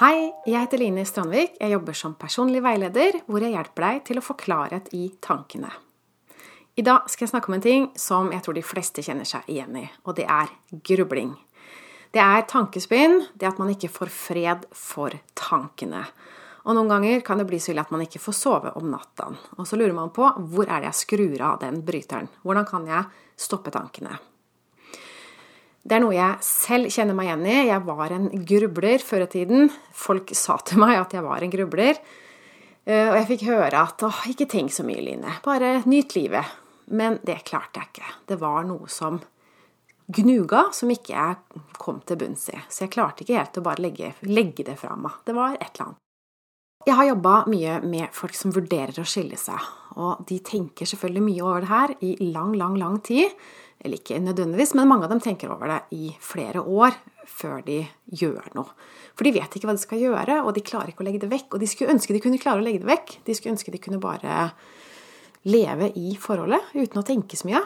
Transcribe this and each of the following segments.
Hei, jeg heter Line Strandvik. Jeg jobber som personlig veileder, hvor jeg hjelper deg til å få klarhet i tankene. I dag skal jeg snakke om en ting som jeg tror de fleste kjenner seg igjen i, og det er grubling. Det er tankespinn, det at man ikke får fred for tankene. Og noen ganger kan det bli så ille at man ikke får sove om natta. Og så lurer man på hvor er det jeg skrur av den bryteren? Hvordan kan jeg stoppe tankene? Det er noe jeg selv kjenner meg igjen i. Jeg var en grubler før i tiden. Folk sa til meg at jeg var en grubler. Eh, og jeg fikk høre at åh, ikke tenk så mye, Line. Bare nyt livet. Men det klarte jeg ikke. Det var noe som gnuga, som ikke jeg kom til bunns i. Så jeg klarte ikke helt å bare legge, legge det fra meg. Det var et eller annet. Jeg har jobba mye med folk som vurderer å skille seg. Og de tenker selvfølgelig mye over det her i lang, lang, lang tid. Eller ikke nødvendigvis, men mange av dem tenker over det i flere år før de gjør noe. For de vet ikke hva de skal gjøre, og de klarer ikke å legge det vekk. Og de skulle ønske de kunne klare å legge det vekk. De skulle ønske de kunne bare leve i forholdet uten å tenke så mye.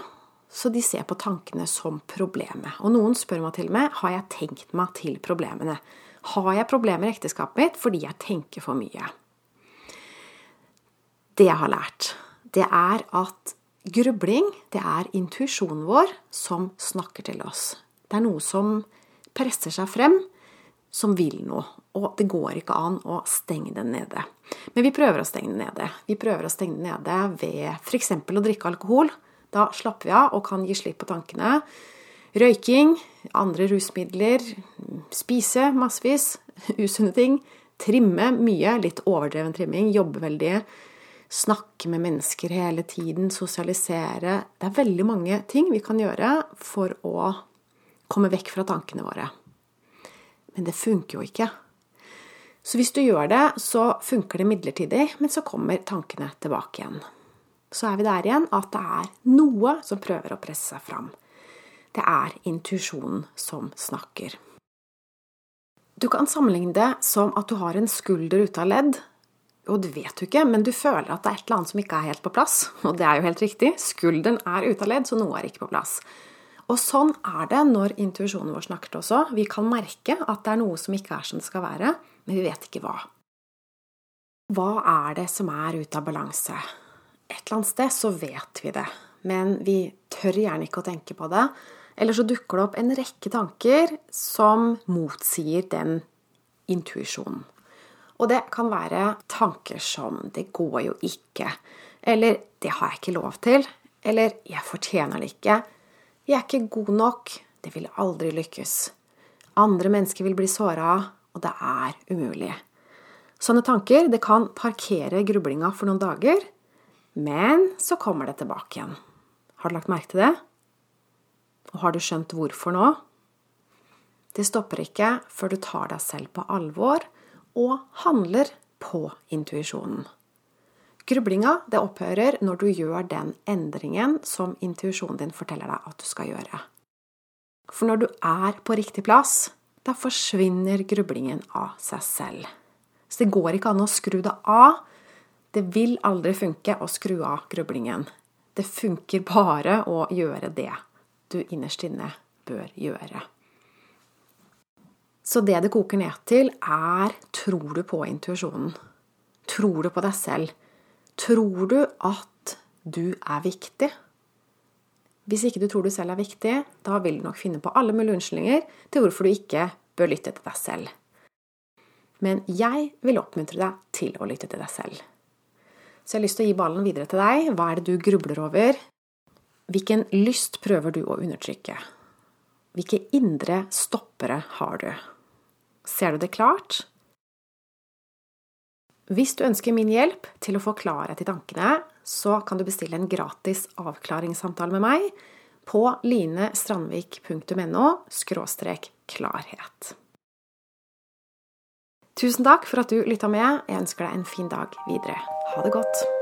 Så de ser på tankene som problemet. Og noen spør meg til og med har jeg tenkt meg til problemene. Har jeg problemer i ekteskapet mitt fordi jeg tenker for mye? Det jeg har lært, det er at grubling, det er intuisjonen vår som snakker til oss. Det er noe som presser seg frem, som vil noe. Og det går ikke an å stenge den nede. Men vi prøver å stenge den nede. Vi prøver å stenge den nede ved f.eks. å drikke alkohol. Da slapper vi av og kan gi slipp på tankene. Røyking, andre rusmidler, spise massevis, usunne ting. Trimme mye, litt overdreven trimming, jobbe veldig. Snakke med mennesker hele tiden, sosialisere. Det er veldig mange ting vi kan gjøre for å komme vekk fra tankene våre. Men det funker jo ikke. Så hvis du gjør det, så funker det midlertidig, men så kommer tankene tilbake igjen. Så er vi der igjen at det er noe som prøver å presse seg fram. Det er intuisjonen som snakker. Du kan sammenligne det som at du har en skulder ute av ledd. Og du vet jo ikke, men du føler at det er et eller annet som ikke er helt på plass. Og det er jo helt riktig. Skulderen er ute av ledd, så noe er ikke på plass. Og sånn er det når intuisjonen vår snakker også. Vi kan merke at det er noe som ikke er som det skal være, men vi vet ikke hva. Hva er det som er ute av balanse? Et eller annet sted så vet vi det, men vi tør gjerne ikke å tenke på det. Eller så dukker det opp en rekke tanker som motsier den intuisjonen. Og det kan være tanker som 'det går jo ikke', eller 'det har jeg ikke lov til', eller 'jeg fortjener det ikke', 'jeg er ikke god nok', 'det vil aldri lykkes', 'andre mennesker vil bli såra', og 'det er umulig'. Sånne tanker det kan parkere grublinga for noen dager, men så kommer det tilbake igjen. Har du lagt merke til det? Og har du skjønt hvorfor nå? Det stopper ikke før du tar deg selv på alvor og handler på intuisjonen. Grublinga det opphører når du gjør den endringen som intuisjonen din forteller deg at du skal gjøre. For når du er på riktig plass, da forsvinner grublingen av seg selv. Så det går ikke an å skru det av. Det vil aldri funke å skru av grublingen. Det funker bare å gjøre det du innerst inne bør gjøre. Så det det koker ned til, er tror du på intuisjonen? Tror du på deg selv? Tror du at du er viktig? Hvis ikke du tror du selv er viktig, da vil du nok finne på alle mulige unnskyldninger til hvorfor du ikke bør lytte til deg selv. Men jeg vil oppmuntre deg til å lytte til deg selv. Så jeg har lyst til å gi ballen videre til deg. Hva er det du grubler over? Hvilken lyst prøver du å undertrykke? Hvilke indre stoppere har du? Ser du det klart? Hvis du ønsker min hjelp til å få klarhet i tankene, så kan du bestille en gratis avklaringssamtale med meg på linestrandvik.no klarhet. Tusen takk for at du lytta med. Jeg ønsker deg en fin dag videre. Ha det godt.